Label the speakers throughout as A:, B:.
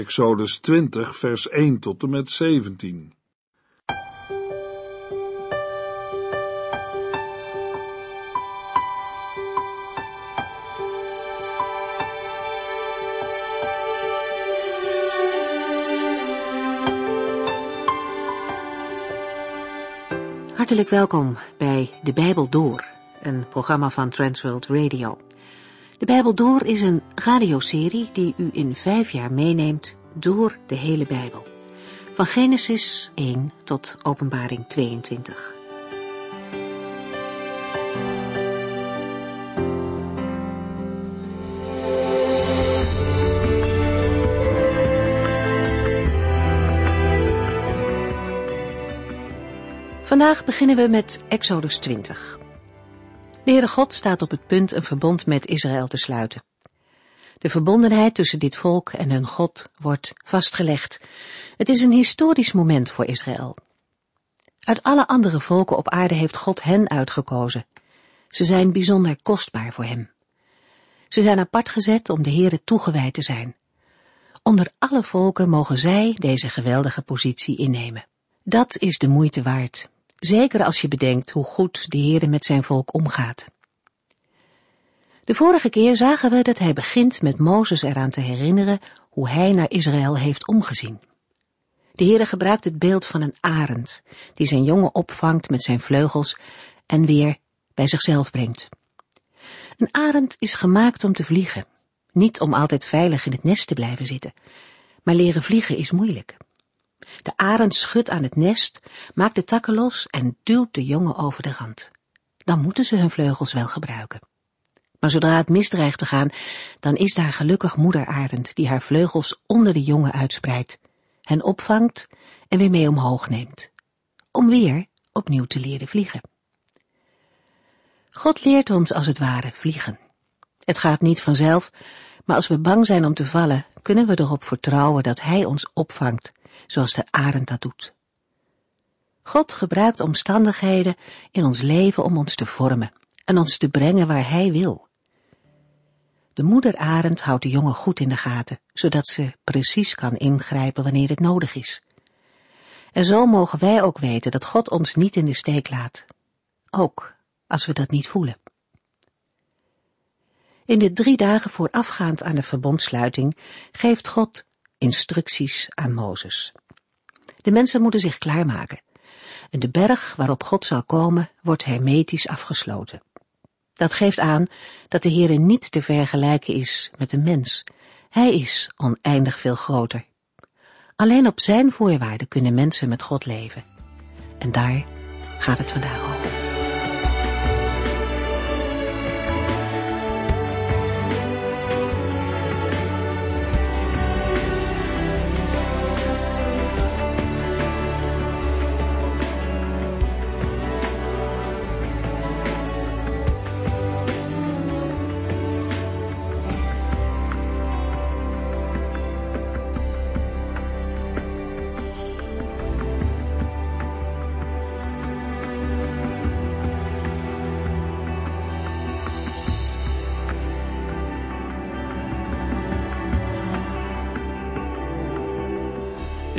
A: Exodus 20, vers 1 tot en met 17.
B: Hartelijk welkom bij De Bijbel Door, een programma van Transworld Radio. De Bijbel Door is een radioserie die u in vijf jaar meeneemt door de hele Bijbel. Van Genesis 1 tot Openbaring 22. Vandaag beginnen we met Exodus 20. De Heere God staat op het punt een verbond met Israël te sluiten. De verbondenheid tussen dit volk en hun God wordt vastgelegd. Het is een historisch moment voor Israël. Uit alle andere volken op aarde heeft God hen uitgekozen. Ze zijn bijzonder kostbaar voor hem. Ze zijn apart gezet om de Heere toegewijd te zijn. Onder alle volken mogen zij deze geweldige positie innemen. Dat is de moeite waard, zeker als je bedenkt hoe goed de Heere met zijn volk omgaat. De vorige keer zagen we dat hij begint met Mozes eraan te herinneren hoe hij naar Israël heeft omgezien. De Heere gebruikt het beeld van een arend, die zijn jongen opvangt met zijn vleugels en weer bij zichzelf brengt. Een arend is gemaakt om te vliegen, niet om altijd veilig in het nest te blijven zitten. Maar leren vliegen is moeilijk. De arend schudt aan het nest, maakt de takken los en duwt de jongen over de rand. Dan moeten ze hun vleugels wel gebruiken. Maar zodra het misdreigt te gaan, dan is daar gelukkig moeder arend die haar vleugels onder de jongen uitspreidt, hen opvangt en weer mee omhoog neemt, om weer opnieuw te leren vliegen. God leert ons als het ware vliegen. Het gaat niet vanzelf, maar als we bang zijn om te vallen, kunnen we erop vertrouwen dat Hij ons opvangt, zoals de arend dat doet. God gebruikt omstandigheden in ons leven om ons te vormen en ons te brengen waar Hij wil. De moeder arend houdt de jongen goed in de gaten, zodat ze precies kan ingrijpen wanneer het nodig is. En zo mogen wij ook weten dat God ons niet in de steek laat, ook als we dat niet voelen. In de drie dagen voorafgaand aan de verbondsluiting geeft God instructies aan Mozes. De mensen moeten zich klaarmaken. En de berg waarop God zal komen wordt hermetisch afgesloten. Dat geeft aan dat de Heere niet te vergelijken is met een mens. Hij is oneindig veel groter. Alleen op zijn voorwaarden kunnen mensen met God leven. En daar gaat het vandaag over.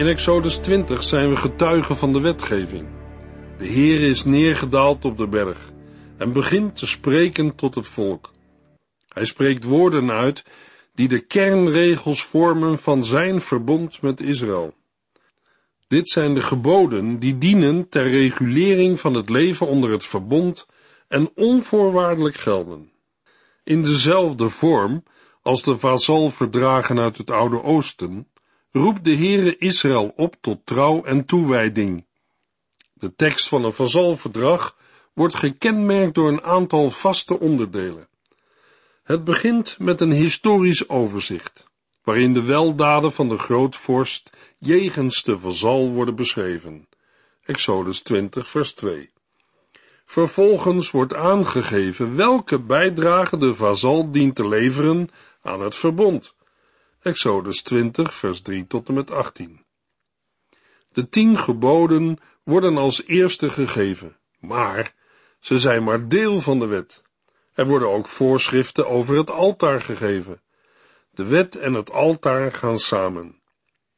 A: In Exodus 20 zijn we getuigen van de wetgeving. De Heer is neergedaald op de berg en begint te spreken tot het volk. Hij spreekt woorden uit die de kernregels vormen van zijn verbond met Israël. Dit zijn de geboden die dienen ter regulering van het leven onder het verbond en onvoorwaardelijk gelden. In dezelfde vorm als de vazalverdragen uit het Oude Oosten roept de Heere Israël op tot trouw en toewijding. De tekst van een vazalverdrag wordt gekenmerkt door een aantal vaste onderdelen. Het begint met een historisch overzicht, waarin de weldaden van de grootvorst jegens de vazal worden beschreven. Exodus 20 vers 2. Vervolgens wordt aangegeven welke bijdrage de vazal dient te leveren aan het verbond. Exodus 20, vers 3 tot en met 18. De tien geboden worden als eerste gegeven, maar ze zijn maar deel van de wet. Er worden ook voorschriften over het altaar gegeven. De wet en het altaar gaan samen.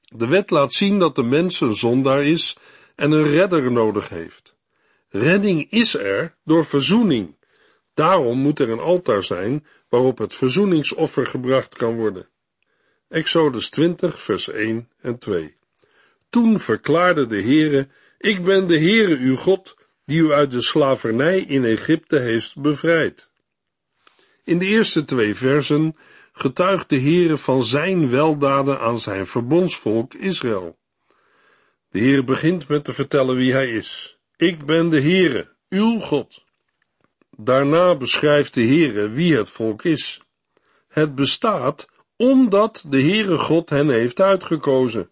A: De wet laat zien dat de mens een zondaar is en een redder nodig heeft. Redding is er door verzoening. Daarom moet er een altaar zijn waarop het verzoeningsoffer gebracht kan worden. Exodus 20, vers 1 en 2. Toen verklaarde de Heere, ik ben de Heere uw God, die u uit de slavernij in Egypte heeft bevrijd. In de eerste twee versen getuigt de Heere van zijn weldaden aan zijn verbondsvolk Israël. De Heere begint met te vertellen wie hij is. Ik ben de Heere, uw God. Daarna beschrijft de Heere wie het volk is. Het bestaat omdat de Heere God hen heeft uitgekozen.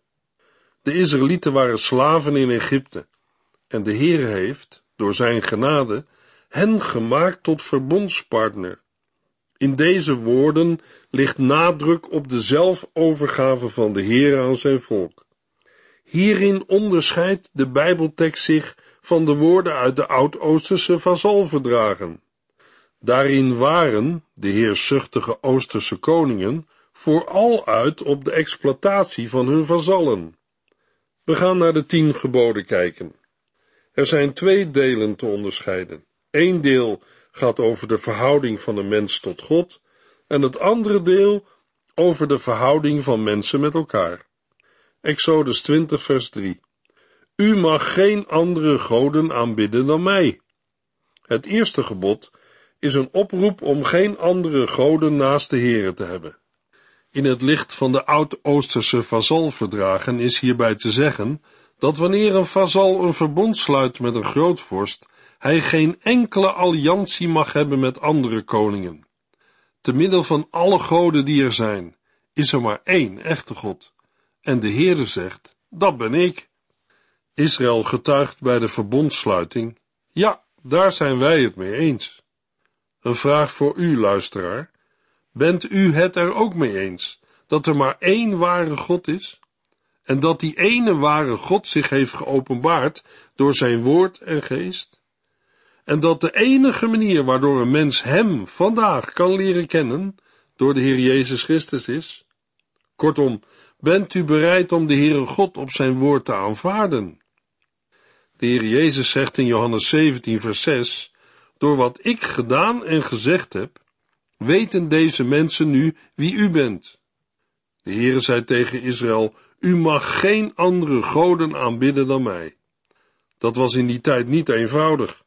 A: De Israëlieten waren slaven in Egypte en de Heere heeft, door zijn genade, hen gemaakt tot verbondspartner. In deze woorden ligt nadruk op de zelfovergave van de Heer aan zijn volk. Hierin onderscheidt de Bijbeltekst zich van de woorden uit de Oud-Oosterse vazalverdragen. Daarin waren de heersuchtige Oosterse koningen vooral uit op de exploitatie van hun vazallen. We gaan naar de tien geboden kijken. Er zijn twee delen te onderscheiden. Eén deel gaat over de verhouding van de mens tot God en het andere deel over de verhouding van mensen met elkaar. Exodus 20 vers 3 U mag geen andere goden aanbidden dan mij. Het eerste gebod is een oproep om geen andere goden naast de Here te hebben. In het licht van de Oud-Oosterse vazalverdragen is hierbij te zeggen dat wanneer een vazal een verbond sluit met een grootvorst, hij geen enkele alliantie mag hebben met andere koningen. Te middel van alle goden die er zijn, is er maar één echte God. En de Heere zegt, dat ben ik. Israël getuigt bij de verbondsluiting, ja, daar zijn wij het mee eens. Een vraag voor u, luisteraar. Bent u het er ook mee eens dat er maar één ware God is? En dat die ene ware God zich heeft geopenbaard door zijn woord en geest? En dat de enige manier waardoor een mens hem vandaag kan leren kennen, door de Heer Jezus Christus is? Kortom, bent u bereid om de Heere God op zijn woord te aanvaarden? De Heer Jezus zegt in Johannes 17 vers 6, door wat ik gedaan en gezegd heb, weten deze mensen nu wie u bent. De Heere zei tegen Israël, u mag geen andere goden aanbidden dan mij. Dat was in die tijd niet eenvoudig.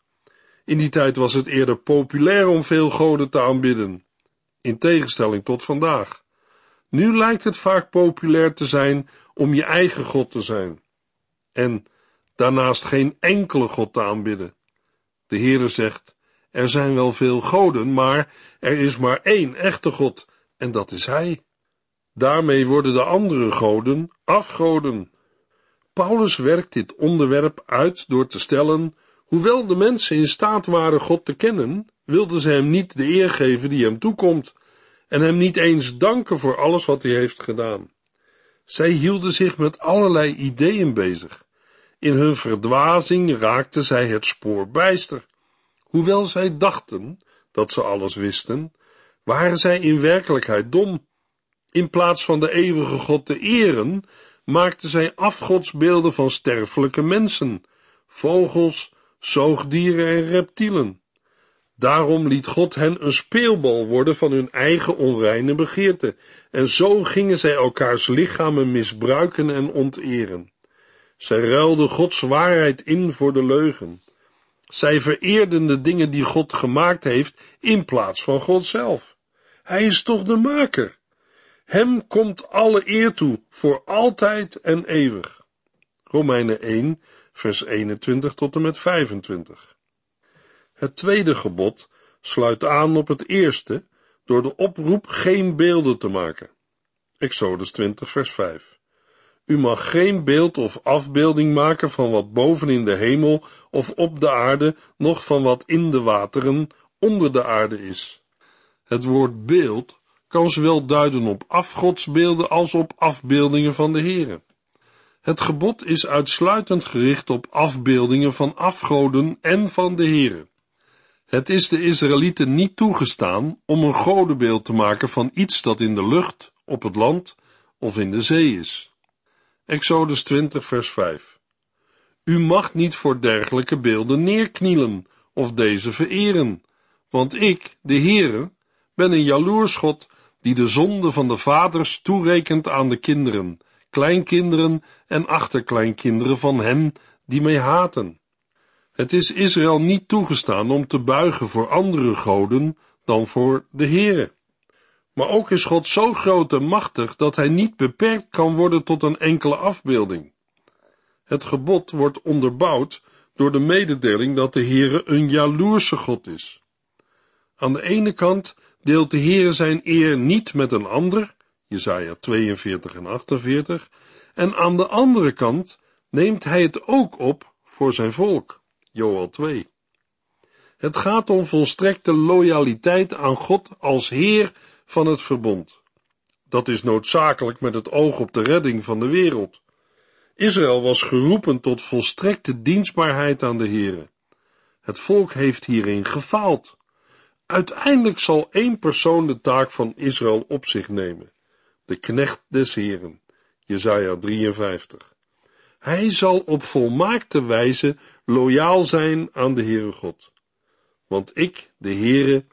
A: In die tijd was het eerder populair om veel goden te aanbidden, in tegenstelling tot vandaag. Nu lijkt het vaak populair te zijn om je eigen God te zijn. En daarnaast geen enkele God te aanbidden. De Heere zegt, er zijn wel veel goden, maar er is maar één echte God, en dat is Hij. Daarmee worden de andere goden afgoden. Paulus werkt dit onderwerp uit door te stellen Hoewel de mensen in staat waren God te kennen, wilden ze hem niet de eer geven die hem toekomt en hem niet eens danken voor alles wat hij heeft gedaan. Zij hielden zich met allerlei ideeën bezig. In hun verdwazing raakten zij het spoor bijster. Hoewel zij dachten dat ze alles wisten, waren zij in werkelijkheid dom. In plaats van de eeuwige God te eren, maakten zij afgodsbeelden van sterfelijke mensen, vogels, zoogdieren en reptielen. Daarom liet God hen een speelbal worden van hun eigen onreine begeerte, en zo gingen zij elkaars lichamen misbruiken en onteren. Zij ruilden Gods waarheid in voor de leugen. Zij vereerden de dingen die God gemaakt heeft in plaats van God zelf. Hij is toch de maker. Hem komt alle eer toe, voor altijd en eeuwig. Romeinen 1, vers 21 tot en met 25. Het tweede gebod sluit aan op het eerste door de oproep geen beelden te maken. Exodus 20, vers 5. U mag geen beeld of afbeelding maken van wat boven in de hemel of op de aarde, noch van wat in de wateren onder de aarde is. Het woord beeld kan zowel duiden op afgodsbeelden als op afbeeldingen van de Here. Het gebod is uitsluitend gericht op afbeeldingen van afgoden en van de Here. Het is de Israëlieten niet toegestaan om een godenbeeld te maken van iets dat in de lucht, op het land of in de zee is. Exodus 20, vers 5. U mag niet voor dergelijke beelden neerknielen of deze vereren, want ik, de Heere, ben een jaloers God die de zonde van de vaders toerekent aan de kinderen, kleinkinderen en achterkleinkinderen van hen die mij haten. Het is Israël niet toegestaan om te buigen voor andere goden dan voor de Heere. Maar ook is God zo groot en machtig dat hij niet beperkt kan worden tot een enkele afbeelding. Het gebod wordt onderbouwd door de mededeling dat de Heere een jaloerse God is. Aan de ene kant deelt de Heere zijn eer niet met een ander, Jesaja 42 en 48, en aan de andere kant neemt hij het ook op voor zijn volk, Joel 2. Het gaat om volstrekte loyaliteit aan God als Heer van het verbond. Dat is noodzakelijk met het oog op de redding van de wereld. Israël was geroepen tot volstrekte dienstbaarheid aan de Heere. Het volk heeft hierin gefaald. Uiteindelijk zal één persoon de taak van Israël op zich nemen, de knecht des Heren, Jesaja 53. Hij zal op volmaakte wijze loyaal zijn aan de Heere God. Want ik, de Heere,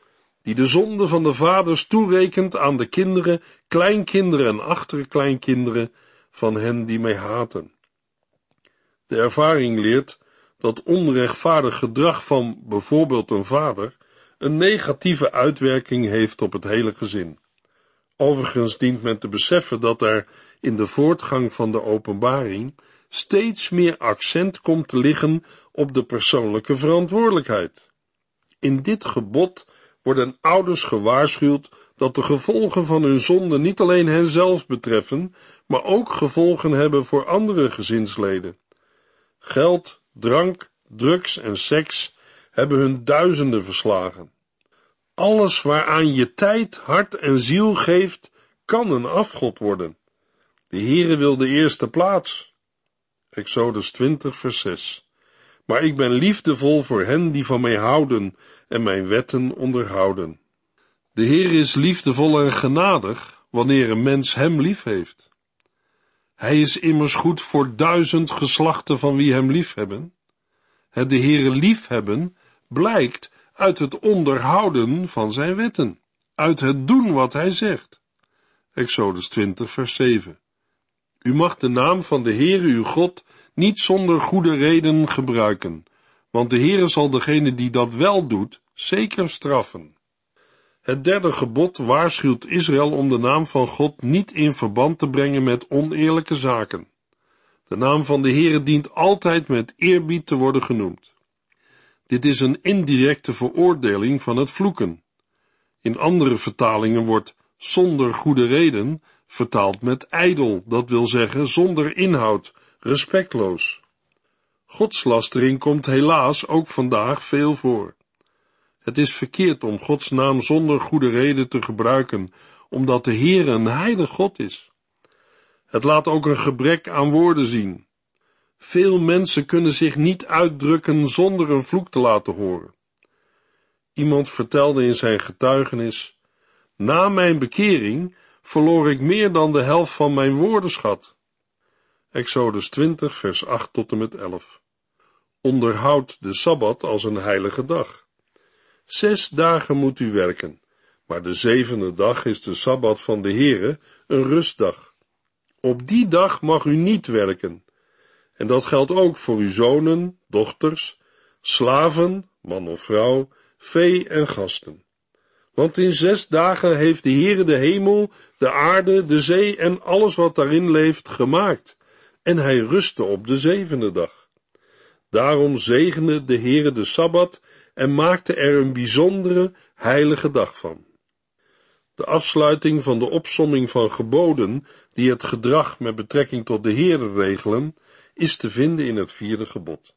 A: die de zonde van de vaders toerekent aan de kinderen, kleinkinderen en achterkleinkinderen van hen die mij haten. De ervaring leert dat onrechtvaardig gedrag van bijvoorbeeld een vader een negatieve uitwerking heeft op het hele gezin. Overigens dient men te beseffen dat er in de voortgang van de openbaring steeds meer accent komt te liggen op de persoonlijke verantwoordelijkheid. In dit gebod worden ouders gewaarschuwd dat de gevolgen van hun zonde niet alleen henzelf betreffen, maar ook gevolgen hebben voor andere gezinsleden. Geld, drank, drugs en seks hebben hun duizenden verslagen. Alles waaraan je tijd, hart en ziel geeft, kan een afgod worden. De Heere wil de eerste plaats. Exodus 20, vers 6. Maar ik ben liefdevol voor hen die van mij houden en mijn wetten onderhouden. De Heer is liefdevol en genadig wanneer een mens hem lief heeft. Hij is immers goed voor duizend geslachten van wie hem liefhebben. Het de Heere liefhebben blijkt uit het onderhouden van zijn wetten, uit het doen wat hij zegt. Exodus 20, vers 7. U mag de naam van de Heere uw God niet zonder goede reden gebruiken, want de Heere zal degene die dat wel doet, zeker straffen. Het derde gebod waarschuwt Israël om de naam van God niet in verband te brengen met oneerlijke zaken. De naam van de Heere dient altijd met eerbied te worden genoemd. Dit is een indirecte veroordeling van het vloeken. In andere vertalingen wordt zonder goede reden vertaald met ijdel, dat wil zeggen zonder inhoud, respectloos. Godslastering komt helaas ook vandaag veel voor. Het is verkeerd om Gods naam zonder goede reden te gebruiken, omdat de Heer een heilig God is. Het laat ook een gebrek aan woorden zien. Veel mensen kunnen zich niet uitdrukken zonder een vloek te laten horen. Iemand vertelde in zijn getuigenis: Na mijn bekering verloor ik meer dan de helft van mijn woordenschat. Exodus 20, vers 8 tot en met 11. Onderhoud de Sabbat als een heilige dag. Zes dagen moet u werken, maar de zevende dag is de Sabbat van de Heere, een rustdag. Op die dag mag u niet werken. En dat geldt ook voor uw zonen, dochters, slaven, man of vrouw, vee en gasten. Want in zes dagen heeft de Heere de hemel, de aarde, de zee en alles wat daarin leeft gemaakt. En hij rustte op de zevende dag. Daarom zegende de Heere de Sabbat en maakte er een bijzondere heilige dag van. De afsluiting van de opsomming van geboden die het gedrag met betrekking tot de Heere regelen, is te vinden in het vierde gebod.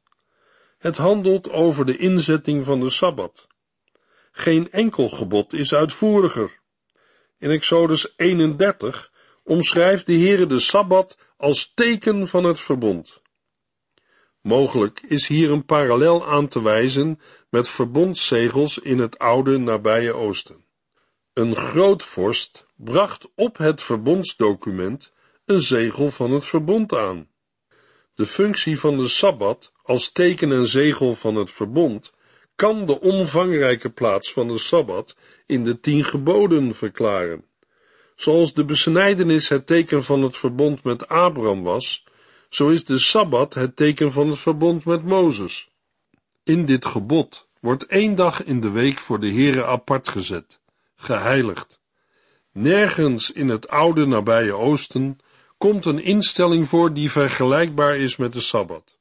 A: Het handelt over de inzetting van de Sabbat. Geen enkel gebod is uitvoeriger. In Exodus 31 omschrijft de Heere de Sabbat als teken van het verbond. Mogelijk is hier een parallel aan te wijzen met verbondszegels in het oude nabije Oosten. Een grootvorst bracht op het verbondsdocument een zegel van het verbond aan. De functie van de Sabbat als teken en zegel van het verbond kan de omvangrijke plaats van de Sabbat in de tien geboden verklaren. Zoals de besnijdenis het teken van het verbond met Abraham was, zo is de Sabbat het teken van het verbond met Mozes. In dit gebod wordt één dag in de week voor de Here apart gezet, geheiligd. Nergens in het oude nabije Oosten komt een instelling voor die vergelijkbaar is met de Sabbat.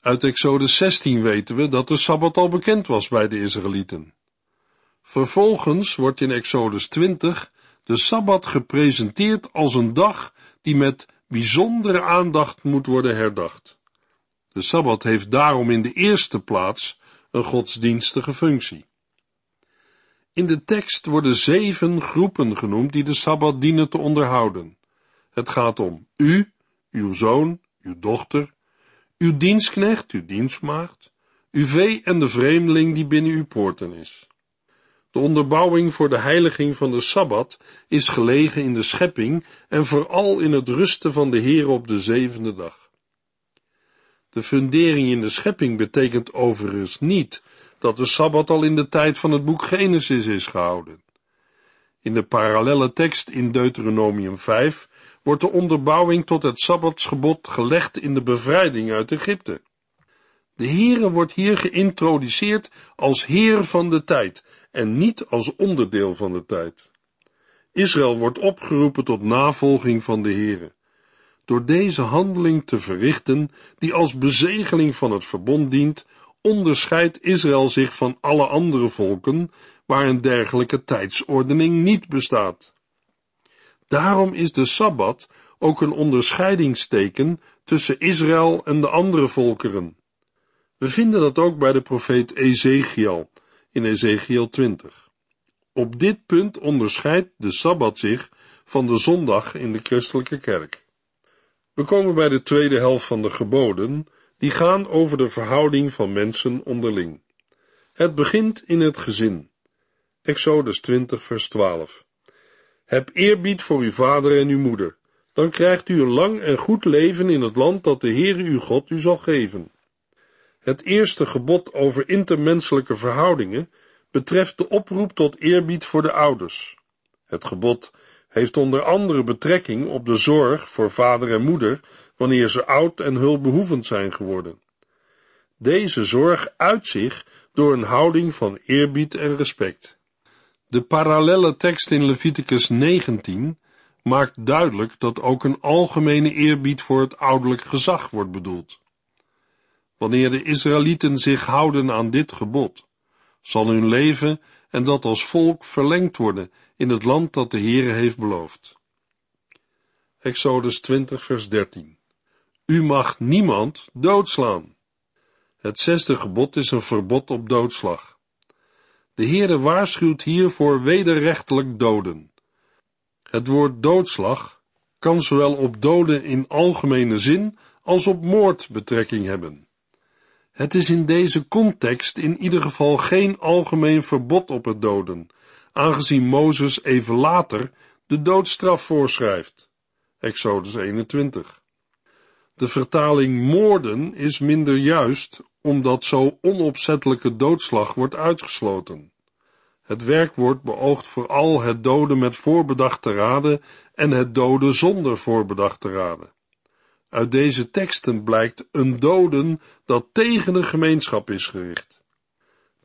A: Uit Exodus 16 weten we dat de Sabbat al bekend was bij de Israëlieten. Vervolgens wordt in Exodus 20 de Sabbat gepresenteerd als een dag die met bijzondere aandacht moet worden herdacht. De Sabbat heeft daarom in de eerste plaats een godsdienstige functie. In de tekst worden zeven groepen genoemd die de Sabbat dienen te onderhouden. Het gaat om u, uw zoon, uw dochter, uw dienstknecht, uw dienstmaagd, uw vee en de vreemdeling die binnen uw poorten is. De onderbouwing voor de heiliging van de Sabbat is gelegen in de schepping en vooral in het rusten van de Heer op de zevende dag. De fundering in de schepping betekent overigens niet dat de Sabbat al in de tijd van het boek Genesis is gehouden. In de parallelle tekst in Deuteronomium 5 wordt de onderbouwing tot het Sabbatsgebod gelegd in de bevrijding uit Egypte. De Heere wordt hier geïntroduceerd als Heer van de tijd en niet als onderdeel van de tijd. Israël wordt opgeroepen tot navolging van de Heere. Door deze handeling te verrichten, die als bezegeling van het verbond dient, onderscheidt Israël zich van alle andere volken waar een dergelijke tijdsordening niet bestaat. Daarom is de Sabbat ook een onderscheidingsteken tussen Israël en de andere volkeren. We vinden dat ook bij de profeet Ezekiel in Ezekiel 20. Op dit punt onderscheidt de Sabbat zich van de zondag in de christelijke kerk. We komen bij de tweede helft van de geboden, die gaan over de verhouding van mensen onderling. Het begint in het gezin. Exodus 20, vers 12. Heb eerbied voor uw vader en uw moeder, dan krijgt u een lang en goed leven in het land dat de Heere uw God u zal geven. Het eerste gebod over intermenselijke verhoudingen betreft de oproep tot eerbied voor de ouders. Het gebod heeft onder andere betrekking op de zorg voor vader en moeder wanneer ze oud en hulpbehoevend zijn geworden. Deze zorg uit zich door een houding van eerbied en respect. De parallelle tekst in Leviticus 19 maakt duidelijk dat ook een algemene eerbied voor het ouderlijk gezag wordt bedoeld. Wanneer de Israëlieten zich houden aan dit gebod, zal hun leven en dat als volk verlengd worden in het land dat de Heere heeft beloofd. Exodus 20 vers 13 U mag niemand doodslaan. Het zesde gebod is een verbod op doodslag. De Heere waarschuwt hier voor wederrechtelijk doden. Het woord doodslag kan zowel op doden in algemene zin als op moord betrekking hebben. Het is in deze context in ieder geval geen algemeen verbod op het doden, aangezien Mozes even later de doodstraf voorschrijft. Exodus 21. De vertaling moorden is minder juist, omdat zo onopzettelijke doodslag wordt uitgesloten. Het werkwoord beoogt vooral het doden met voorbedachte raden en het doden zonder voorbedachte raden. Uit deze teksten blijkt een doden dat tegen de gemeenschap is gericht.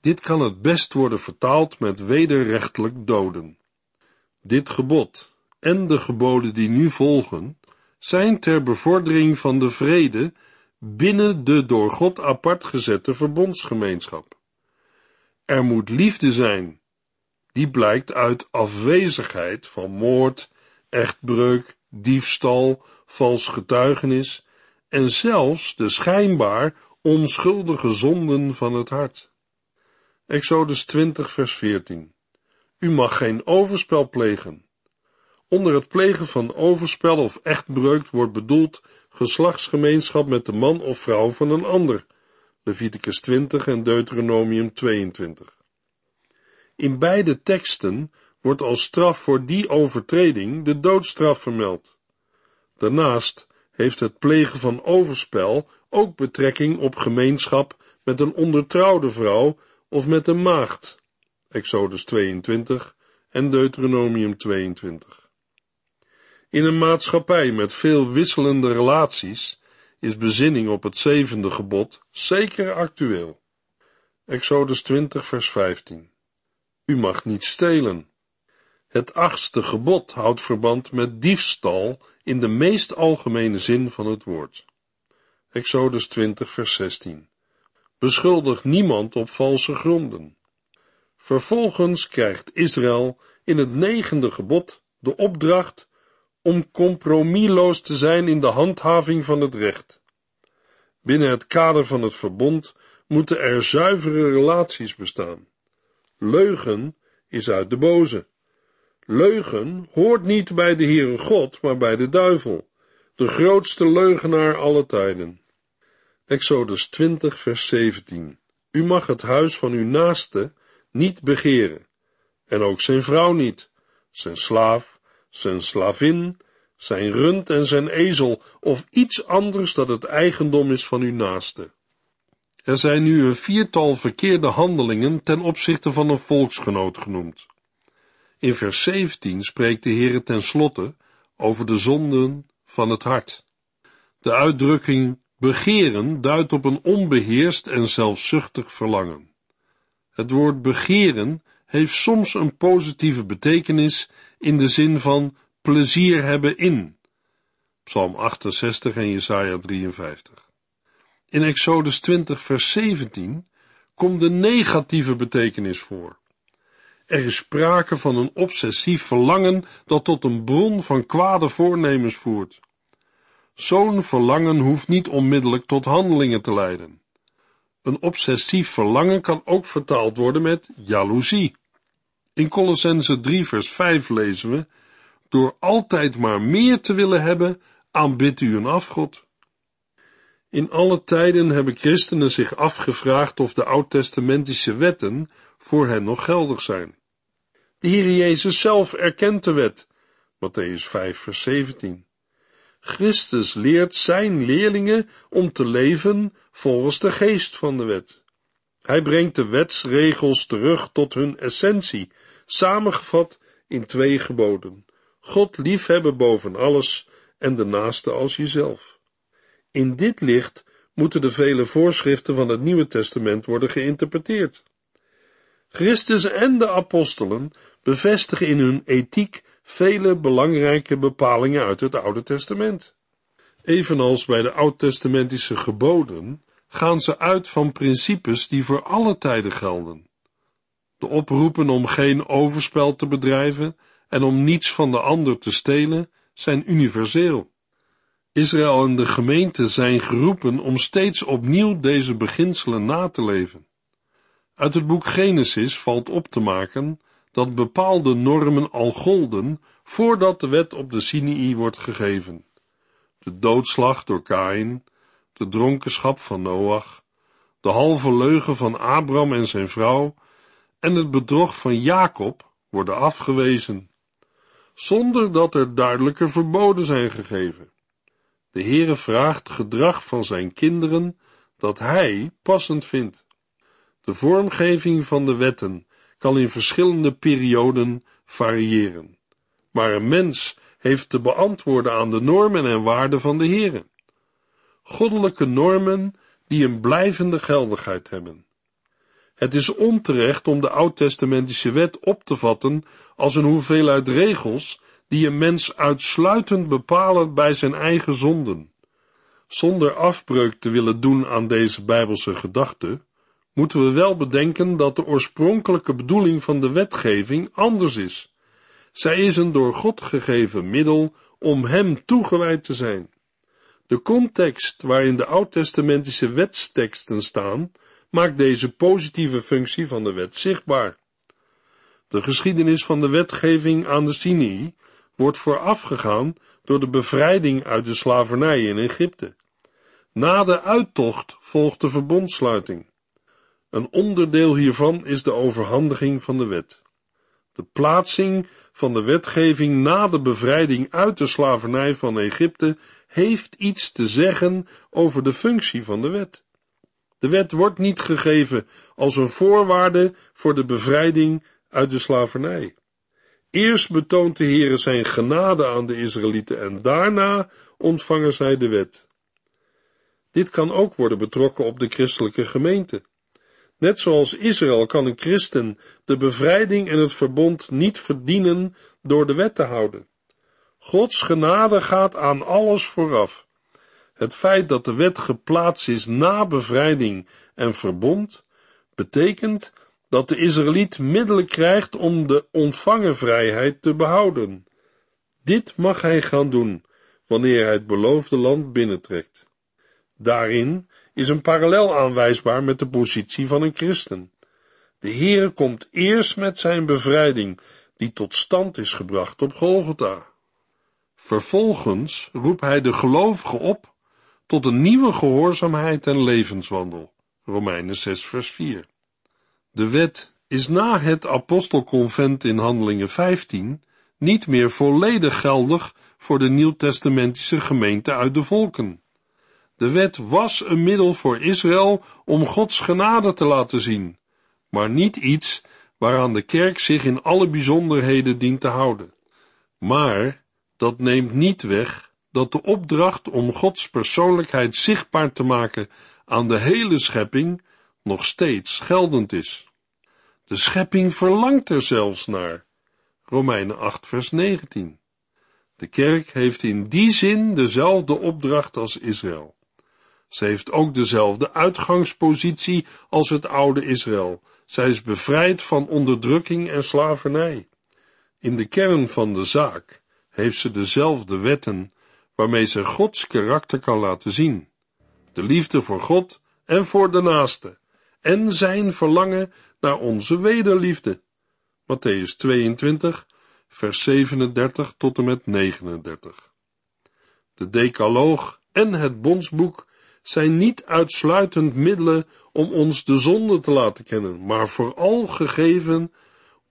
A: Dit kan het best worden vertaald met wederrechtelijk doden. Dit gebod en de geboden die nu volgen zijn ter bevordering van de vrede binnen de door God apart gezette verbondsgemeenschap. Er moet liefde zijn, die blijkt uit afwezigheid van moord, echtbreuk, diefstal, vals getuigenis en zelfs de schijnbaar onschuldige zonden van het hart. Exodus 20, vers 14. U mag geen overspel plegen. Onder het plegen van overspel of echtbreuk wordt bedoeld geslachtsgemeenschap met de man of vrouw van een ander. Leviticus 20 en Deuteronomium 22. In beide teksten wordt als straf voor die overtreding de doodstraf vermeld. Daarnaast heeft het plegen van overspel ook betrekking op gemeenschap met een ondertrouwde vrouw of met een maagd. Exodus 22 en Deuteronomium 22. In een maatschappij met veel wisselende relaties is bezinning op het zevende gebod zeker actueel. Exodus 20 vers 15. U mag niet stelen. Het achtste gebod houdt verband met diefstal in de meest algemene zin van het woord. Exodus 20 vers 16. Beschuldig niemand op valse gronden. Vervolgens krijgt Israël in het negende gebod de opdracht om compromisloos te zijn in de handhaving van het recht. Binnen het kader van het verbond moeten er zuivere relaties bestaan. Leugen is uit de boze. Leugen hoort niet bij de Heere God, maar bij de duivel, de grootste leugenaar alle tijden. Exodus 20, vers 17. U mag het huis van uw naaste niet begeren, en ook zijn vrouw niet, zijn slaaf, zijn slavin, zijn rund en zijn ezel, of iets anders dat het eigendom is van uw naaste. Er zijn nu een viertal verkeerde handelingen ten opzichte van een volksgenoot genoemd. In vers 17 spreekt de Heer ten slotte over de zonden van het hart. De uitdrukking begeren duidt op een onbeheerst en zelfzuchtig verlangen. Het woord begeren heeft soms een positieve betekenis in de zin van plezier hebben in. Psalm 68 en Jesaja 53. In Exodus 20 vers 17 komt de negatieve betekenis voor. Er is sprake van een obsessief verlangen dat tot een bron van kwade voornemens voert. Zo'n verlangen hoeft niet onmiddellijk tot handelingen te leiden. Een obsessief verlangen kan ook vertaald worden met jaloezie. In Colossense 3 vers 5 lezen we, door altijd maar meer te willen hebben, aanbidt u een afgod. In alle tijden hebben christenen zich afgevraagd of de oud-testamentische wetten voor hen nog geldig zijn. De Heer Jezus zelf erkent de wet, Matthäus 5 vers 17. Christus leert zijn leerlingen om te leven volgens de geest van de wet. Hij brengt de wetsregels terug tot hun essentie, samengevat in twee geboden. God liefhebben boven alles en de naaste als jezelf. In dit licht moeten de vele voorschriften van het Nieuwe Testament worden geïnterpreteerd. Christus en de apostelen bevestigen in hun ethiek vele belangrijke bepalingen uit het Oude Testament. Evenals bij de oud-testamentische geboden gaan ze uit van principes die voor alle tijden gelden. De oproepen om geen overspel te bedrijven en om niets van de ander te stelen zijn universeel. Israël en de gemeente zijn geroepen om steeds opnieuw deze beginselen na te leven. Uit het boek Genesis valt op te maken dat bepaalde normen al golden voordat de wet op de Sinai wordt gegeven. De doodslag door Kain, de dronkenschap van Noach, de halve leugen van Abram en zijn vrouw en het bedrog van Jacob worden afgewezen, zonder dat er duidelijke verboden zijn gegeven. De Heere vraagt gedrag van zijn kinderen dat hij passend vindt. De vormgeving van de wetten kan in verschillende perioden variëren. Maar een mens heeft te beantwoorden aan de normen en waarden van de Heere. Goddelijke normen die een blijvende geldigheid hebben. Het is onterecht om de oud-testamentische wet op te vatten als een hoeveelheid regels die een mens uitsluitend bepalen bij zijn eigen zonden. Zonder afbreuk te willen doen aan deze bijbelse gedachte, moeten we wel bedenken dat de oorspronkelijke bedoeling van de wetgeving anders is. Zij is een door God gegeven middel om Hem toegewijd te zijn. De context waarin de oud-testamentische wetsteksten staan, maakt deze positieve functie van de wet zichtbaar. De geschiedenis van de wetgeving aan de Sinai wordt voorafgegaan door de bevrijding uit de slavernij in Egypte. Na de uittocht volgt de verbondsluiting. Een onderdeel hiervan is de overhandiging van de wet. De plaatsing van de wetgeving na de bevrijding uit de slavernij van Egypte heeft iets te zeggen over de functie van de wet. De wet wordt niet gegeven als een voorwaarde voor de bevrijding uit de slavernij. Eerst betoont de Heere zijn genade aan de Israëlieten en daarna ontvangen zij de wet. Dit kan ook worden betrokken op de christelijke gemeente. Net zoals Israël kan een christen de bevrijding en het verbond niet verdienen door de wet te houden. Gods genade gaat aan alles vooraf. Het feit dat de wet geplaatst is na bevrijding en verbond, betekent dat de Israëliet middelen krijgt om de ontvangen vrijheid te behouden. Dit mag hij gaan doen wanneer hij het beloofde land binnentrekt. Daarin is een parallel aanwijsbaar met de positie van een christen. De Heere komt eerst met zijn bevrijding, die tot stand is gebracht op Golgotha. Vervolgens roept hij de gelovigen op tot een nieuwe gehoorzaamheid en levenswandel. Romeinen 6 vers 4. De wet is na het apostelconvent in Handelingen 15 niet meer volledig geldig voor de nieuwtestamentische gemeente uit de volken. De wet was een middel voor Israël om Gods genade te laten zien, maar niet iets waaraan de kerk zich in alle bijzonderheden dient te houden. Maar dat neemt niet weg dat de opdracht om Gods persoonlijkheid zichtbaar te maken aan de hele schepping nog steeds geldend is. De schepping verlangt er zelfs naar. Romeinen 8 vers 19. De kerk heeft in die zin dezelfde opdracht als Israël. Ze heeft ook dezelfde uitgangspositie als het oude Israël. Zij is bevrijd van onderdrukking en slavernij. In de kern van de zaak heeft ze dezelfde wetten waarmee ze Gods karakter kan laten zien. De liefde voor God en voor de naaste en zijn verlangen naar onze wederliefde. Matthäus 22, vers 37 tot en met 39. De Decaloog en het Bondsboek zijn niet uitsluitend middelen om ons de zonde te laten kennen, maar vooral gegeven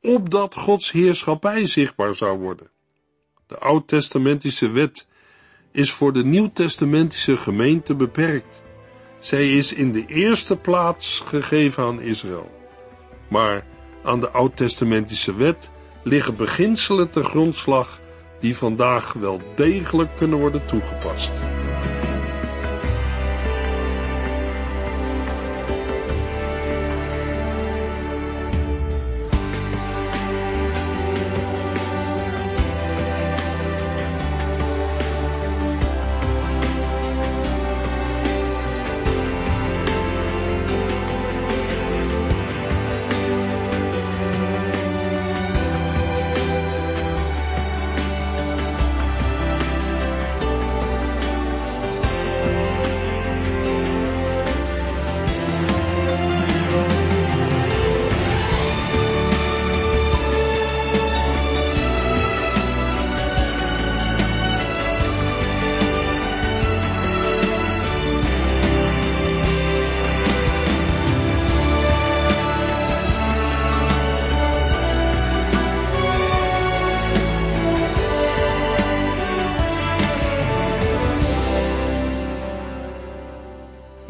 A: opdat Gods heerschappij zichtbaar zou worden. De oud-testamentische wet is voor de nieuw-testamentische gemeente beperkt. Zij is in de eerste plaats gegeven aan Israël. Maar aan de oud-testamentische wet liggen beginselen ter grondslag die vandaag wel degelijk kunnen worden toegepast.